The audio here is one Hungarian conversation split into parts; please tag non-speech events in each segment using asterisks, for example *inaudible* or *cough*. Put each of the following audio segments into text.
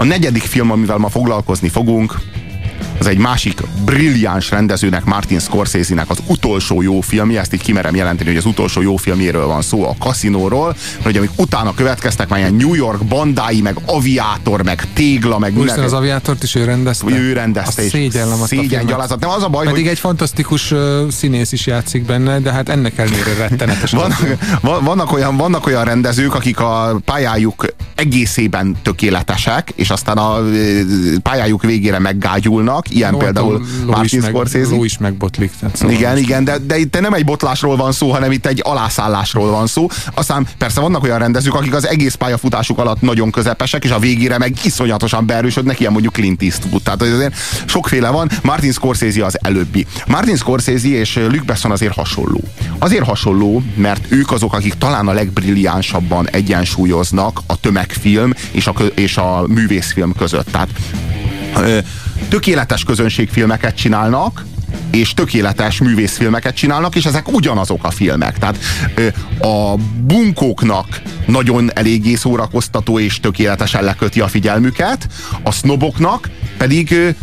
A negyedik film, amivel ma foglalkozni fogunk, az egy másik brilliáns rendezőnek, Martin Scorsese-nek az utolsó jó filmje, ezt így kimerem jelenteni, hogy az utolsó jó filmjéről van szó, a Casino-ról, hogy amik utána következtek, már ilyen New York bandái, meg aviátor, meg tégla, meg Úristen, az aviátort is ő rendezte. Ő rendezte. Szégyellem azt szégyen gyalázat. Nem az a baj, Pedig hogy... egy fantasztikus uh, színész is játszik benne, de hát ennek ellenére rettenetes. vannak, vannak, olyan, vannak olyan rendezők, akik a pályájuk egészében tökéletesek, és aztán a pályájuk végére meggágyulnak, ilyen no, például Martin Scorsese. Ló is megbotlik. Szóval igen, igen, de, de itt nem egy botlásról van szó, hanem itt egy alászállásról van szó. Aztán persze vannak olyan rendezők, akik az egész pályafutásuk alatt nagyon közepesek, és a végére meg iszonyatosan beerősödnek, ilyen mondjuk Clint Eastwood. Tehát azért sokféle van. Martin Scorsese az előbbi. Martin Scorsese és Luc Besson azért hasonló. Azért hasonló, mert ők azok, akik talán a legbrilliánsabban egyensúlyoznak a tömegfilm és a, és a művészfilm között. Tehát tökéletes közönségfilmeket csinálnak, és tökéletes művészfilmeket csinálnak, és ezek ugyanazok a filmek. Tehát a bunkóknak nagyon eléggé szórakoztató és tökéletesen leköti a figyelmüket, a sznoboknak pedig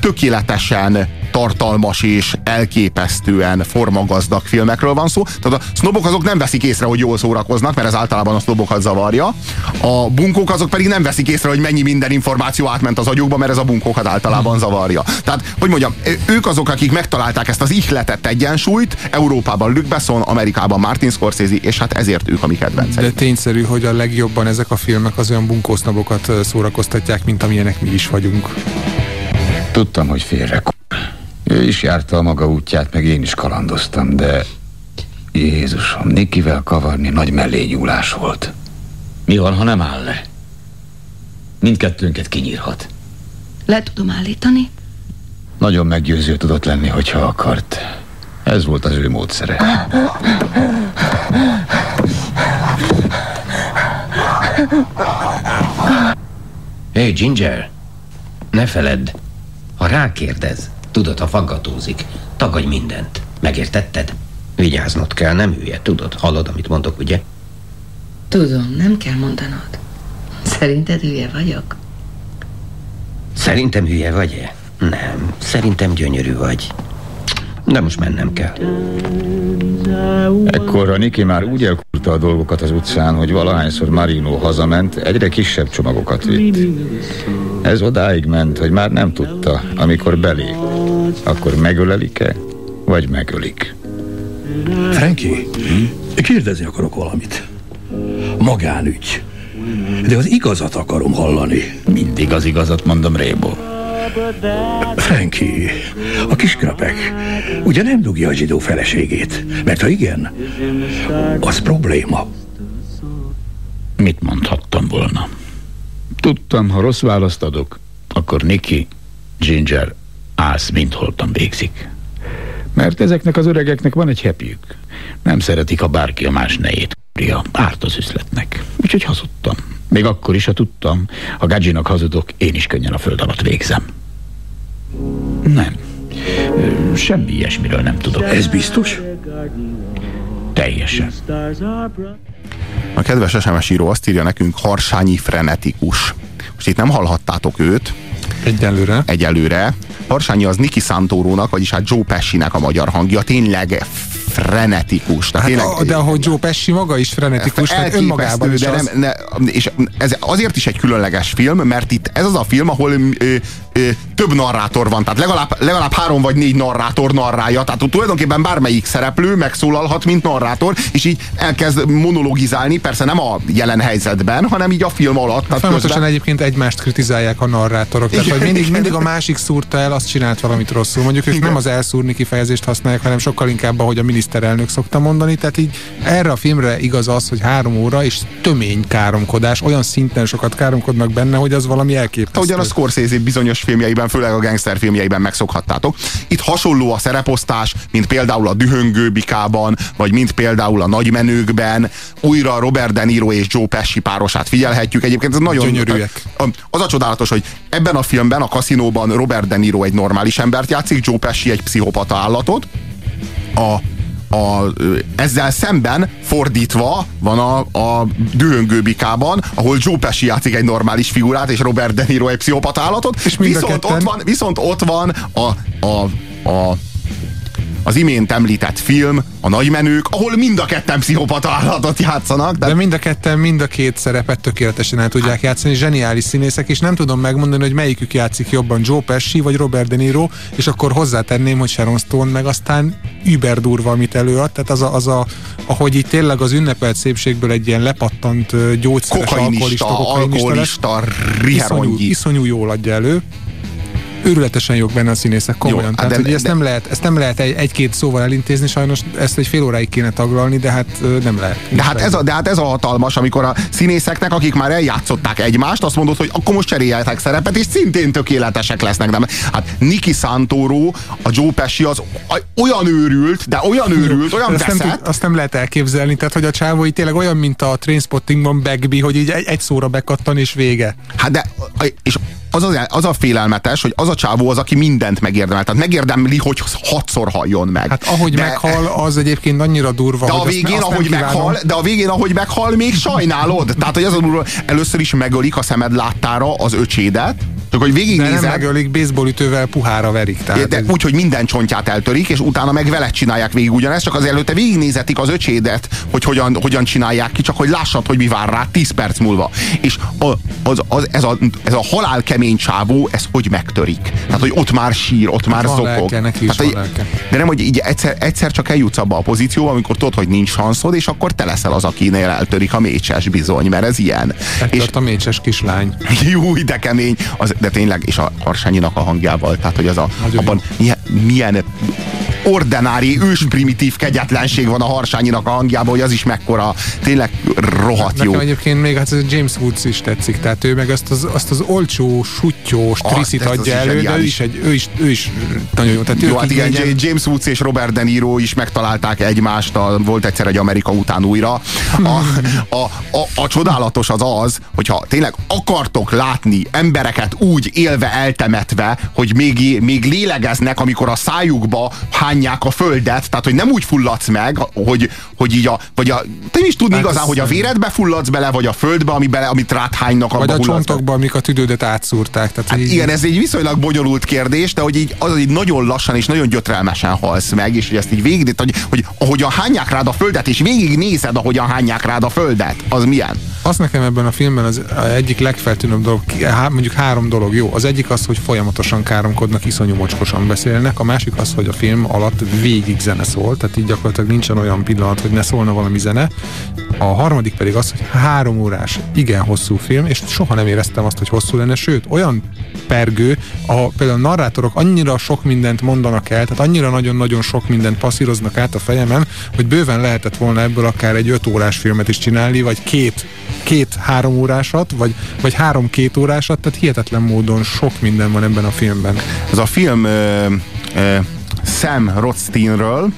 tökéletesen tartalmas és elképesztően formagazdag filmekről van szó. Tehát a sznobok azok nem veszik észre, hogy jól szórakoznak, mert ez általában a sznobokat zavarja. A bunkók azok pedig nem veszik észre, hogy mennyi minden információ átment az agyukba, mert ez a bunkókat általában zavarja. Tehát, hogy mondjam, ők azok, akik megtalálták ezt az ihletett egyensúlyt, Európában Luc Besson, Amerikában Martin Scorsese, és hát ezért ők a mi kedvenceink. De tényszerű, hogy a legjobban ezek a filmek az olyan bunkósznabokat szórakoztatják, mint amilyenek mi is vagyunk. Tudtam, hogy félre ő is járta a maga útját, meg én is kalandoztam, de Jézusom, Nikivel kavarni nagy mellényúlás volt. Mi van, ha nem áll le? Mindkettőnket kinyírhat. Le tudom állítani? Nagyon meggyőző tudott lenni, hogyha akart. Ez volt az ő módszere. Hey, Ginger, ne feledd, ha rákérdez, Tudod, ha faggatózik, tagadj mindent. Megértetted? Vigyáznod kell, nem hülye, tudod? Hallod, amit mondok, ugye? Tudom, nem kell mondanod. Szerinted hülye vagyok? Szerintem hülye vagy-e? Nem, szerintem gyönyörű vagy. De most mennem kell. Ekkor Niki már úgy elkurta a dolgokat az utcán, hogy valahányszor Marino hazament, egyre kisebb csomagokat vitt. Ez odáig ment, hogy már nem tudta, amikor belép. Akkor megölelik-e, vagy megölik? Frankie, hm? kérdezni akarok valamit. Magánügy. De az igazat akarom hallani. Mindig az igazat mondom, Rébo. Frankie, a kiskrapek ugye nem dugja a zsidó feleségét? Mert ha igen, az probléma. Mit mondhattam volna? Tudtam, ha rossz választ adok, akkor Nicky, Ginger, ász, mint holtam végzik. Mert ezeknek az öregeknek van egy hepjük. Nem szeretik, ha bárki a más nejét kúrja. Árt az üzletnek. Úgyhogy hazudtam. Még akkor is, ha tudtam, ha Gadzsinak hazudok, én is könnyen a föld alatt végzem. Nem. Semmi ilyesmiről nem tudok. Ez biztos? Teljesen. A kedves SMS író azt írja nekünk, harsányi frenetikus. Most itt nem hallhattátok őt. Egyelőre. Egyelőre. Harsányi az Niki Santorónak, vagyis hát Joe Pesci-nek a magyar hangja. Tényleg frenetikus. Hát, tényleg, de ahogy Joe Pesci maga is frenetikus, tehát önmagában is de az... nem, ne, és ez azért is egy különleges film, mert itt ez az a film, ahol ö, ö, több narrátor van, tehát legalább, legalább három vagy négy narrátor narrálja, tehát tulajdonképpen bármelyik szereplő megszólalhat, mint narrátor, és így elkezd monologizálni, persze nem a jelen helyzetben, hanem így a film alatt. Tehát Folyamatosan közben... egyébként egymást kritizálják a narrátorok, tehát hogy mindig, mindig a másik szúrta el, azt csinált valamit rosszul. Mondjuk ők nem az elszúrni kifejezést használják, hanem sokkal inkább, ahogy a miniszterelnök szokta mondani, tehát így erre a filmre igaz az, hogy három óra és tömény káromkodás, olyan szinten sokat káromkodnak benne, hogy az valami elképesztő. Ahogyan a Scorsese bizonyos filmjeiben, főleg a gangster filmjeiben megszokhattátok. Itt hasonló a szereposztás, mint például a Dühöngő Bikában, vagy mint például a Nagymenőkben. Újra Robert De Niro és Joe Pesci párosát figyelhetjük. Egyébként ez nagyon... Gyönyörűek. Az a csodálatos, hogy ebben a filmben, a kaszinóban Robert De Niro egy normális embert játszik, Joe Pesci egy pszichopata állatot. A a, ezzel szemben fordítva van a, a dühöngő bikában, ahol Joe Pesci játszik egy normális figurát, és Robert De Niro egy pszichopata állatot, és viszont ott, van, viszont ott van a, a, a az imént említett film, a nagymenők, ahol mind a ketten pszichopata állatot játszanak. De... de mind a ketten mind a két szerepet tökéletesen el tudják játszani, zseniális színészek, és nem tudom megmondani, hogy melyikük játszik jobban, Joe Pesci vagy Robert De Niro, és akkor hozzátenném, hogy Sharon Stone meg aztán über durva, amit előad, tehát az a, az a ahogy itt tényleg az ünnepelt szépségből egy ilyen lepattant gyógyszeres kokainista, alkoholista, alkoholista iszonyú, iszonyú jól adja elő őrületesen jók benne a színészek, komolyan. Jó, Tehát, de, hogy ezt, de, nem lehet, ezt nem lehet egy, egy-két szóval elintézni, sajnos ezt egy fél óráig kéne taglalni, de hát nem lehet. De hát, ez a, de hát ez a hatalmas, amikor a színészeknek, akik már eljátszották egymást, azt mondod, hogy akkor most cseréljetek szerepet, és szintén tökéletesek lesznek. Nem? Hát Niki Santoro, a Joe Pesci az olyan őrült, de olyan őrült, olyan azt nem, tud, azt nem lehet elképzelni, tehát hogy a csávó tényleg olyan, mint a Trainspottingban Bagby, hogy így egy, egy szóra bekattan és vége. Hát de, és az, az, az a félelmetes, hogy az a csávó az, aki mindent megérdemel. Tehát megérdemli, hogy hatszor halljon meg. Hát ahogy de, meghal, az egyébként annyira durva, de a végén, azt ahogy meghal, De a végén, ahogy meghal, még sajnálod. Tehát, hogy az a durva, először is megölik a szemed láttára az öcsédet, csak hogy végignézed... De nem megölik, baseballütővel puhára verik. Tehát de ez... úgy, hogy minden csontját eltörik, és utána meg veled csinálják végig ugyanezt, csak az előtte végignézetik az öcsédet, hogy hogyan, hogyan csinálják ki, csak hogy lássad, hogy mi vár rá 10 perc múlva. És a, az, az, ez, a, ez a halál kemény csávó, ez hogy megtörik. Tehát, hogy ott már sír, ott hát már zokog. Lelke, neki is hát, hogy, de nem, hogy így egyszer, egyszer csak eljutsz abba a pozícióba, amikor tudod, hogy nincs szanszod, és akkor te leszel az, akinél eltörik a mécses bizony, mert ez ilyen. és a mécses kislány. *laughs* Jó, de kemény. Az, de tényleg, és a Harsányinak a hangjával, tehát hogy az a, abban milyen, milyen ordinári, ős primitív kegyetlenség van a Harsányinak a hangjában, hogy az is mekkora, tényleg rohadt jó. Nekem egyébként még hát James Woods is tetszik, tehát ő meg azt az, azt az olcsó, sutyós ah, triszit adja elő, de ő is, egy, ő, is, ő is nagyon jó. Tehát jó, hát igen, legyen... James Woods és Robert De Niro is megtalálták egymást, a, volt egyszer egy Amerika után újra. A, a, a, a csodálatos az az, hogyha tényleg akartok látni embereket úgy élve eltemetve, hogy még, még lélegeznek, amikor a szájukba hányják a földet, tehát hogy nem úgy fulladsz meg, hogy, hogy így a, vagy a, te is tudni hát igazán, hogy a véredbe fulladsz bele, vagy a földbe, ami bele, amit ráthánynak. Vagy a csontokba, amik a tüdődet átszúrták. Tehát hát így... Igen, ez egy viszonylag bonyolult kérdés, de hogy így, az így nagyon lassan és nagyon gyötrelmesen halsz meg, és hogy ezt így végig, hogy, hogy ahogyan hányják rád a földet, és végig nézed, ahogyan hányják rád a földet, az milyen? Az nekem ebben a filmben az egyik legfeltűnőbb dolog, mondjuk három dolog jó. Az egyik az, hogy folyamatosan káromkodnak, iszonyú mocskosan beszélnek, a másik az, hogy a film alatt végig zene szól, tehát így gyakorlatilag nincsen olyan pillanat, hogy ne szólna valami zene. A harmadik pedig az, hogy három órás, igen hosszú film, és soha nem éreztem azt, hogy hosszú lenne, sőt, olyan pergő, ahol például a narrátorok annyira sok mindent mondanak el, tehát annyira nagyon-nagyon sok mindent passzíroznak át a fejemen, hogy bőven lehetett volna ebből akár egy öt órás filmet is csinálni, vagy két két-három órásat, vagy, vagy három-két órásat, tehát hihetetlen módon sok minden van ebben a filmben. Ez a film ö, ö, Sam Rothsteinről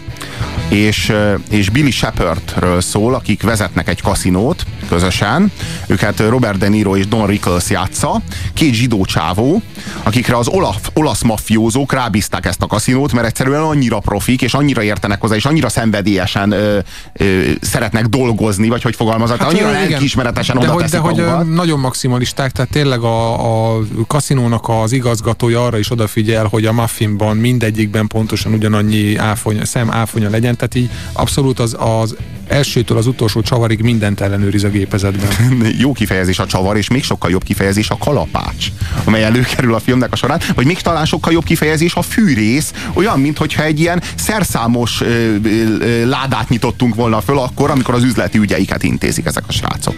és, és Billy Shepardről szól, akik vezetnek egy kaszinót közösen. Őket Robert De Niro és Don Rickles játsza. Két zsidó csávó, akikre az olaf, olasz mafiózók rábízták ezt a kaszinót, mert egyszerűen annyira profik, és annyira értenek hozzá, és annyira szenvedélyesen ö, ö, szeretnek dolgozni, vagy hogy fogalmazok, hát, annyira lelkiismeretesen oda hogy, de hogy nagyon maximalisták, tehát tényleg a, a kaszinónak az igazgatója arra is odafigyel, hogy a muffinban mindegyikben pontosan ugyanannyi áfonya, szem áfonya legyen, tehát így abszolút az, az elsőtől az utolsó csavarig mindent ellenőriz a gépezetben. *laughs* Jó kifejezés a csavar, és még sokkal jobb kifejezés a kalapács, amely előkerül a filmnek a során, vagy még talán sokkal jobb kifejezés a fűrész, olyan, mintha egy ilyen szerszámos ö, ö, ládát nyitottunk volna föl akkor, amikor az üzleti ügyeiket intézik ezek a srácok.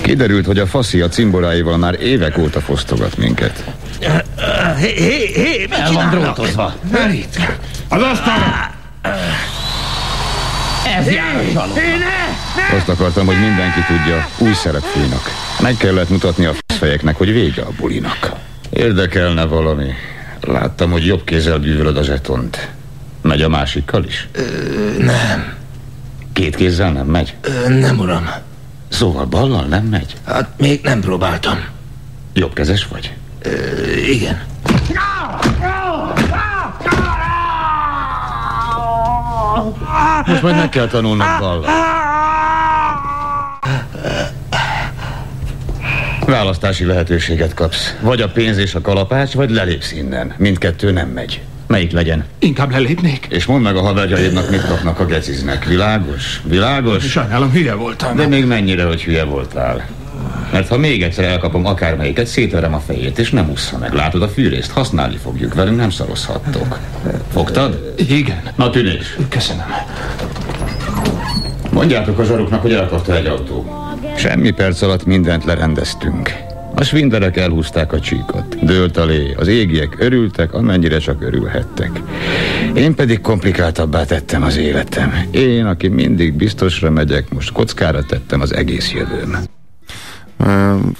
Kiderült, hogy a faszi a cimboráival már évek óta fosztogat minket. Hé, hé, hé, El van drótozva. Az asztalra! Ez jár Azt akartam, hogy mindenki tudja, új szerepfőnök. Meg kellett mutatni a fejeknek, hogy vége a bulinak. Érdekelne valami. Láttam, hogy jobb kézzel bűvölöd a zsetont. Megy a másikkal is? Ö, nem. Két kézzel nem megy? Ö, nem, uram. Szóval ballal nem megy? Hát még nem próbáltam. Jobbkezes vagy? Ö, igen. No! Most majd meg kell tanulnod ballal. Választási lehetőséget kapsz. Vagy a pénz és a kalapács, vagy lelépsz innen. Mindkettő nem megy. Melyik legyen? Inkább lelépnék. És mondd meg a haverjaidnak, mit kapnak a geciznek. Világos? Világos? Sajnálom, hülye voltam. De még mennyire, hogy hülye voltál. Mert ha még egyszer elkapom akármelyiket, szétverem a fejét, és nem ússza meg. Látod a fűrészt? Használni fogjuk, velünk nem szarozhattok. Fogtad? Igen. Na tűnés. Köszönöm. Mondjátok a zsaruknak, hogy elkapta egy autó. Semmi perc alatt mindent lerendeztünk. A svinderek elhúzták a csíkot. Dőlt a lé, az égiek örültek, amennyire csak örülhettek. Én pedig komplikáltabbá tettem az életem. Én, aki mindig biztosra megyek, most kockára tettem az egész jövőm.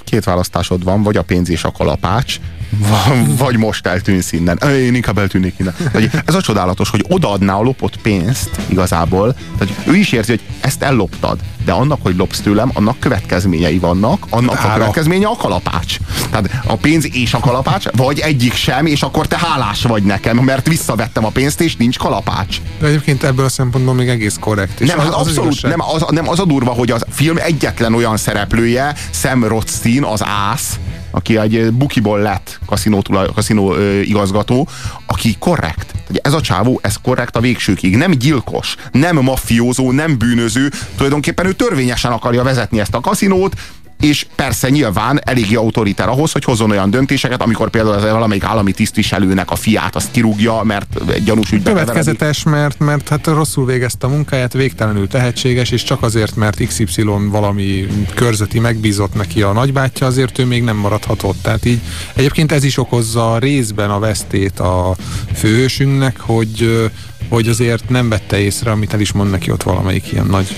Két választásod van, vagy a pénz és a kalapács, *laughs* vagy most eltűnsz innen. Én inkább eltűnik innen. Vagy Ez a csodálatos, hogy odaadná a lopott pénzt igazából. Tehát ő is érzi, hogy ezt elloptad, de annak, hogy lopsz tőlem, annak következményei vannak, annak a Hála. következménye a kalapács. Tehát a pénz és a kalapács, vagy egyik sem, és akkor te hálás vagy nekem, mert visszavettem a pénzt, és nincs kalapács. De egyébként ebből a szempontból még egész korrekt. És Nem, az, az abszolút, igazság- nem, az, nem az a durva, hogy a film egyetlen olyan szereplője, Sam Rothstein, az ász, aki egy bukiból lett kaszinó, tulaj, kaszinó ö, igazgató, aki korrekt. Ez a csávó, ez korrekt a végsőkig. Nem gyilkos, nem mafiózó, nem bűnöző. Tulajdonképpen ő törvényesen akarja vezetni ezt a kaszinót, és persze nyilván eléggé autoritár ahhoz, hogy hozzon olyan döntéseket, amikor például az valamelyik állami tisztviselőnek a fiát azt kirúgja, mert gyanús ügybe. Következetes, mert, mert hát rosszul végezte a munkáját, végtelenül tehetséges, és csak azért, mert XY valami körzeti megbízott neki a nagybátyja, azért ő még nem maradhat ott. Tehát így egyébként ez is okozza részben a vesztét a főhősünknek, hogy hogy azért nem vette észre, amit el is mond neki ott valamelyik ilyen nagy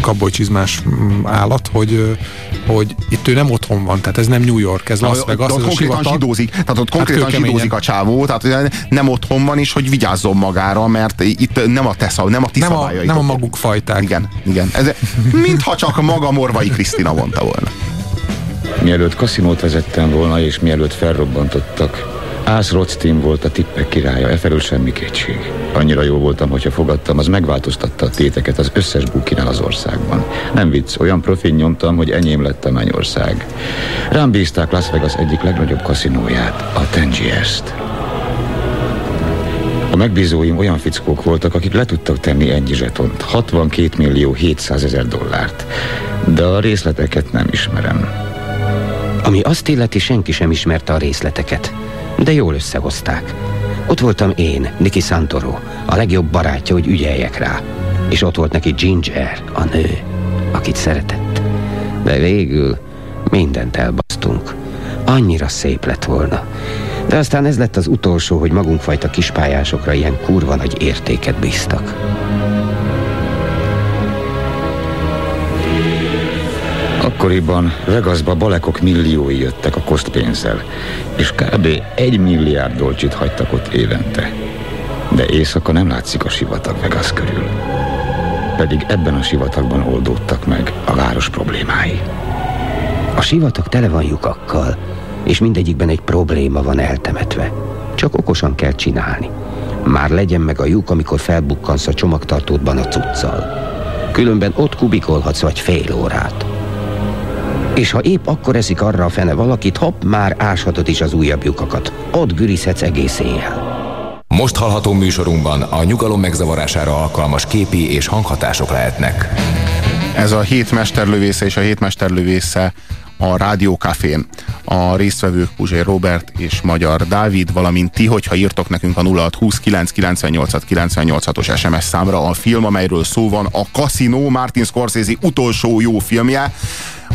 kabolycsizmás állat, hogy, hogy itt ő nem otthon van, tehát ez nem New York, ez Las Vegas, ott ez a konkrétan sivatag. zsidózik, tehát ott konkrétan kőkeményen. zsidózik a csávó, tehát nem otthon van is, hogy vigyázzon magára, mert itt nem a te szab, nem a ti nem a, nem a maguk fajták. Igen, igen. Ez, *laughs* mintha csak maga Morvai Krisztina mondta volna. Mielőtt kaszinót vezettem volna, és mielőtt felrobbantottak, Ász Rothstein volt a tippek királya, e felől semmi kétség. Annyira jó voltam, hogyha fogadtam, az megváltoztatta a téteket az összes bukinál az országban. Nem vicc, olyan profin nyomtam, hogy enyém lett a mennyország. Rám bízták Las Vegas egyik legnagyobb kaszinóját, a Tangiers-t. A megbízóim olyan fickók voltak, akik le tudtak tenni ennyi zsetont, 62 millió 700 ezer dollárt. De a részleteket nem ismerem. Ami azt illeti, senki sem ismerte a részleteket. De jól összehozták. Ott voltam én, Niki Santoro, a legjobb barátja, hogy ügyeljek rá. És ott volt neki Ginger, a nő, akit szeretett. De végül mindent elbasztunk. Annyira szép lett volna. De aztán ez lett az utolsó, hogy magunkfajta kispályásokra ilyen kurva nagy értéket bíztak. Akkoriban Vegasba balekok milliói jöttek a kosztpénzzel, és kb. egy milliárd dolcsit hagytak ott évente. De éjszaka nem látszik a sivatag Vegas körül. Pedig ebben a sivatagban oldódtak meg a város problémái. A sivatag tele van lyukakkal, és mindegyikben egy probléma van eltemetve. Csak okosan kell csinálni. Már legyen meg a lyuk, amikor felbukkansz a csomagtartódban a cuccal. Különben ott kubikolhatsz vagy fél órát. És ha épp akkor eszik arra a fene valakit, hopp, már áshatod is az újabb lyukakat. Ott gürizhetsz egész éjjel. Most hallható műsorunkban a nyugalom megzavarására alkalmas képi és hanghatások lehetnek. Ez a hét mesterlövésze és a hét mesterlövésze a Rádiókafén. A résztvevők Puzsé Robert és Magyar Dávid, valamint ti, hogyha írtok nekünk a 0629 98 98-os SMS számra a film, amelyről szó van, a Casino, Martin Scorsese utolsó jó filmje,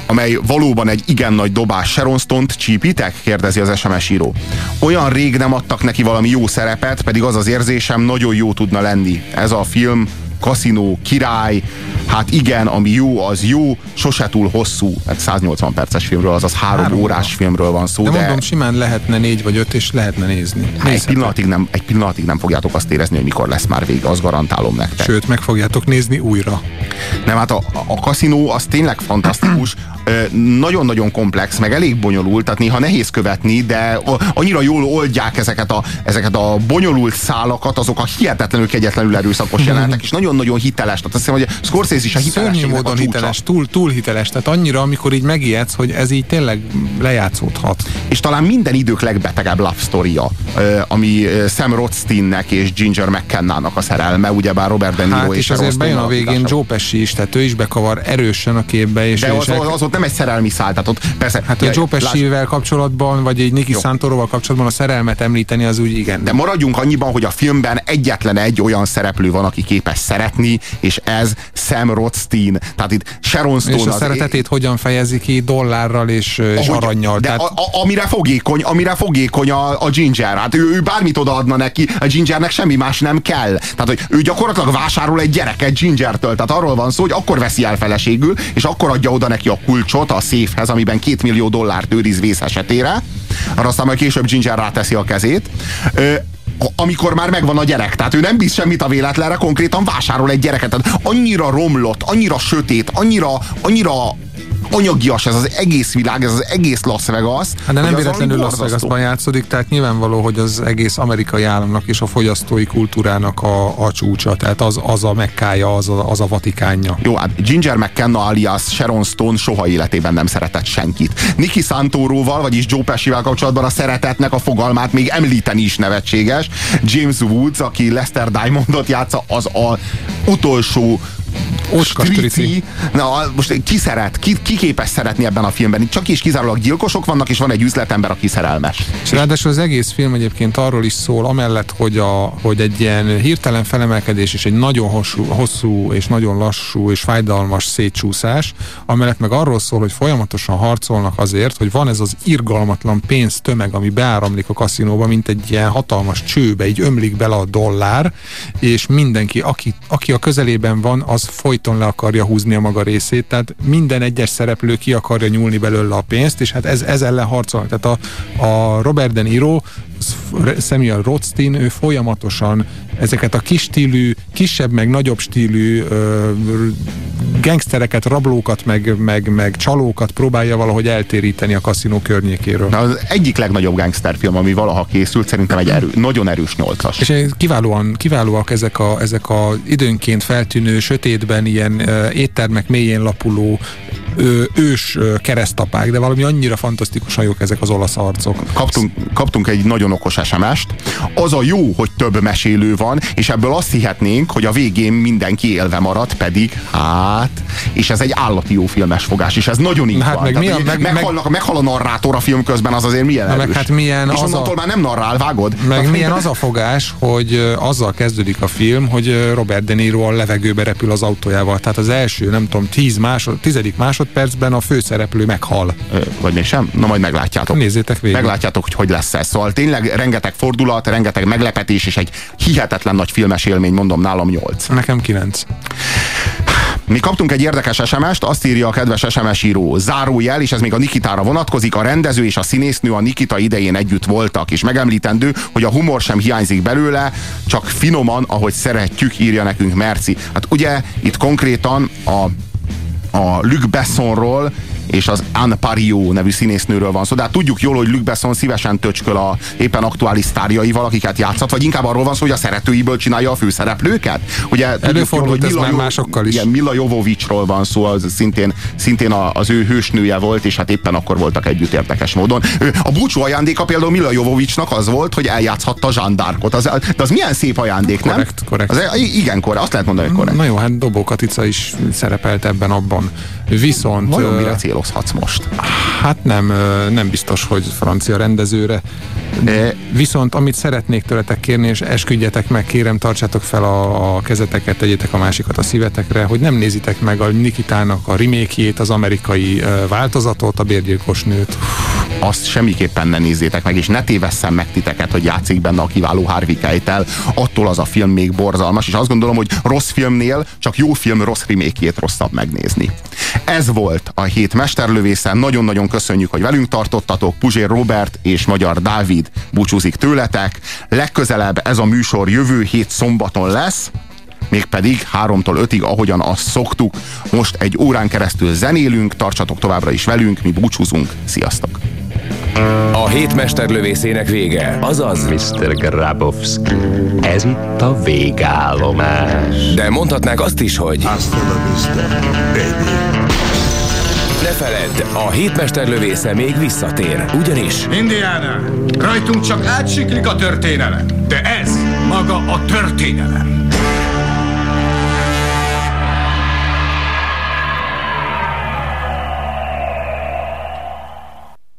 amely valóban egy igen nagy dobás. Sharon Stone-t csípitek? kérdezi az SMS író. Olyan rég nem adtak neki valami jó szerepet, pedig az az érzésem nagyon jó tudna lenni. Ez a film kaszinó, király, hát igen, ami jó, az jó, sose túl hosszú, hát 180 perces filmről, azaz három, Három órás filmről van szó, De de, mondom, simán lehetne négy vagy öt, és lehetne nézni. hát egy, pillanatig nem, egy pillanatig nem fogjátok azt érezni, hogy mikor lesz már vége, azt garantálom nektek. Sőt, meg fogjátok nézni újra. Nem, hát a, a, kaszinó az tényleg fantasztikus, nagyon-nagyon komplex, meg elég bonyolult, tehát néha nehéz követni, de annyira jól oldják ezeket a, ezeket a bonyolult szálakat, azok a hihetetlenül kegyetlenül erőszakos jelenetek, és nagyon nagyon-nagyon hiteles. Tehát azt hiszem, hogy Scorsese is a Szörnyű a módon csúcsa. hiteles, túl, túl hiteles. Tehát annyira, amikor így megijedsz, hogy ez így tényleg lejátszódhat. és talán minden idők legbetegebb love story-ja, ö, ami Sam Rothsteinnek és Ginger McKenna-nak a szerelme, ugyebár Robert De Niro Hát és és azért bejön a végén. Joe Pesci is, tehát ő is bekavar erősen a képbe, és, De az, az, az, ott nem egy szerelmi szál, tehát ott persze... Hát a Joe Pesci-vel kapcsolatban, vagy egy Jó. Santoroval kapcsolatban a szerelmet említeni, az úgy igen. De maradjunk annyiban, hogy a filmben egyetlen egy olyan szereplő van, aki képes szeretni, és ez Sam Rothstein. Tehát itt Sharon Stone és a az szeretetét hogyan fejezi ki dollárral és, és ahogy- aranyjal. De Tehát, a, a, amire fogékony, amire fogékony a, a Ginger. Hát ő, ő bármit odaadna neki, a Gingernek semmi más nem kell. Tehát, hogy ő gyakorlatilag vásárol egy gyereket Gingertől. Tehát arról van szó, hogy akkor veszi el feleségül, és akkor adja oda neki a kulcsot a széfhez, amiben két millió dollárt őriz vész esetére. Arra aztán majd később Ginger ráteszi a kezét. Ö, amikor már megvan a gyerek. Tehát ő nem bíz semmit a véletlenre, konkrétan vásárol egy gyereket. Tehát annyira romlott, annyira sötét, annyira, annyira anyagias ez az egész világ, ez az egész Las Vegas. Hát de nem véletlenül Las. Vegasban játszódik, tehát nyilvánvaló, hogy az egész amerikai államnak és a fogyasztói kultúrának a, a csúcsa, tehát az, az a mekkája, az a, az a vatikánja. Jó, hát Ginger McKenna alias Sharon Stone soha életében nem szeretett senkit. Nicky Santoróval, vagyis Joe Pesci-vel kapcsolatban a szeretetnek a fogalmát még említeni is nevetséges. James Woods, aki Lester Diamondot játsza, az a utolsó strici. Na, most ki szeret? Ki, ki képes szeretni ebben a filmben? Csak és kizárólag gyilkosok vannak, és van egy üzletember, aki szerelmes. És ráadásul az egész film egyébként arról is szól, amellett, hogy, a, hogy egy ilyen hirtelen felemelkedés és egy nagyon hosszú, hosszú és nagyon lassú és fájdalmas szétcsúszás, amellett meg arról szól, hogy folyamatosan harcolnak azért, hogy van ez az irgalmatlan pénztömeg, ami beáramlik a kaszinóba, mint egy ilyen hatalmas csőbe, így ömlik bele a dollár, és mindenki, aki, aki a közelében van, az folyton le akarja húzni a maga részét, tehát minden egyes szereplő ki akarja nyúlni belőle a pénzt, és hát ez, ez ellen harcolnak. Tehát a, a Robert De Niro, Samuel Rothstein, ő folyamatosan ezeket a kis stílű, kisebb meg nagyobb stílű ö, gangstereket, rablókat, meg, meg, meg csalókat próbálja valahogy eltéríteni a kaszinó környékéről. Na, az egyik legnagyobb gangsterfilm, ami valaha készült, szerintem egy erő, nagyon erős nyolcas. És kiválóan, kiválóak ezek a, ezek a időnként feltűnő, sötétben ilyen ö, éttermek mélyén lapuló ö, ős keresztapák, de valami annyira fantasztikusan jók ezek az olasz arcok. Kaptunk, kaptunk egy nagyon okos SMS-t. Az a jó, hogy több mesélő van, és ebből azt hihetnénk, hogy a végén mindenki élve marad, pedig hát, és ez egy állati jó filmes fogás, és ez nagyon így hát van. meg Tehát, mi a- hogy meg- meghal a narrátor a film közben, az azért milyen Na meg erős. hát milyen és az onnantól a- már nem narrál, vágod? Meg Tehát- milyen az a fogás, hogy azzal kezdődik a film, hogy Robert De Niro a levegőbe repül az autójával. Tehát az első, nem tudom, tíz másod, tizedik másodpercben a főszereplő meghal. Vagy mégsem? Na majd meglátjátok. Nézzétek végig. Meglátjátok, hogy hogy lesz ez. Szóval tényleg rengeteg fordulat, rengeteg meglepetés, és egy hihetetlen nagy filmes élmény, mondom nálam 8. Nekem kilenc. Mi kaptunk egy érdekes SMS-t, azt írja a kedves SMS író, zárójel, és ez még a Nikitára vonatkozik, a rendező és a színésznő a Nikita idején együtt voltak, és megemlítendő, hogy a humor sem hiányzik belőle, csak finoman, ahogy szeretjük, írja nekünk Merci. Hát ugye itt konkrétan a a Luc Bessonról és az Anne Pario nevű színésznőről van szó. De hát tudjuk jól, hogy Luc Besson szívesen töcsköl a éppen aktuális sztárjaival, akiket játszhat, vagy inkább arról van szó, hogy a szeretőiből csinálja a főszereplőket. Ugye tudjuk jól, Előfordult ez Mila már másokkal is. Igen, Mila Jovovicsról van szó, az szintén, szintén a- az ő hősnője volt, és hát éppen akkor voltak együtt érdekes módon. A búcsú ajándéka például Mila Jovovicsnak az volt, hogy eljátszhatta Jean d'Arcot. Az, de az milyen szép ajándék, nem? Korrekt, korrekt. Az, igen, korrekt. Azt lehet mondani, hogy korrekt. Na jó, hát Dobó Katica is szerepelt ebben abban. Viszont... Vajon mire célozhatsz most? Hát nem, nem biztos, hogy francia rendezőre. E, Viszont amit szeretnék tőletek kérni, és esküdjetek meg, kérem, tartsátok fel a, a kezeteket, tegyétek a másikat a szívetekre, hogy nem nézitek meg a Nikitának a remékjét, az amerikai változatot, a bérgyilkos nőt. Azt semmiképpen ne nézzétek meg, és ne tévesszem meg titeket, hogy játszik benne a kiváló Harvey Keitel, attól az a film még borzalmas, és azt gondolom, hogy rossz filmnél csak jó film rossz remékjét rosszabb megnézni. Ez volt a hét mesterlövésze, nagyon-nagyon köszönjük, hogy velünk tartottatok, Puzsér Robert és Magyar Dávid búcsúzik tőletek, legközelebb ez a műsor jövő hét szombaton lesz, mégpedig 3-tól 5-ig, ahogyan azt szoktuk. Most egy órán keresztül zenélünk, tartsatok továbbra is velünk, mi búcsúzunk. Sziasztok! A hét lövészének vége, azaz... Mr. Grabowski, ez itt a végállomás. De mondhatnák azt is, hogy... Hasta la vista, baby. Ne feledd, a hétmester lövésze még visszatér, ugyanis... Indiana, rajtunk csak átsiklik a történelem, de ez maga a történelem.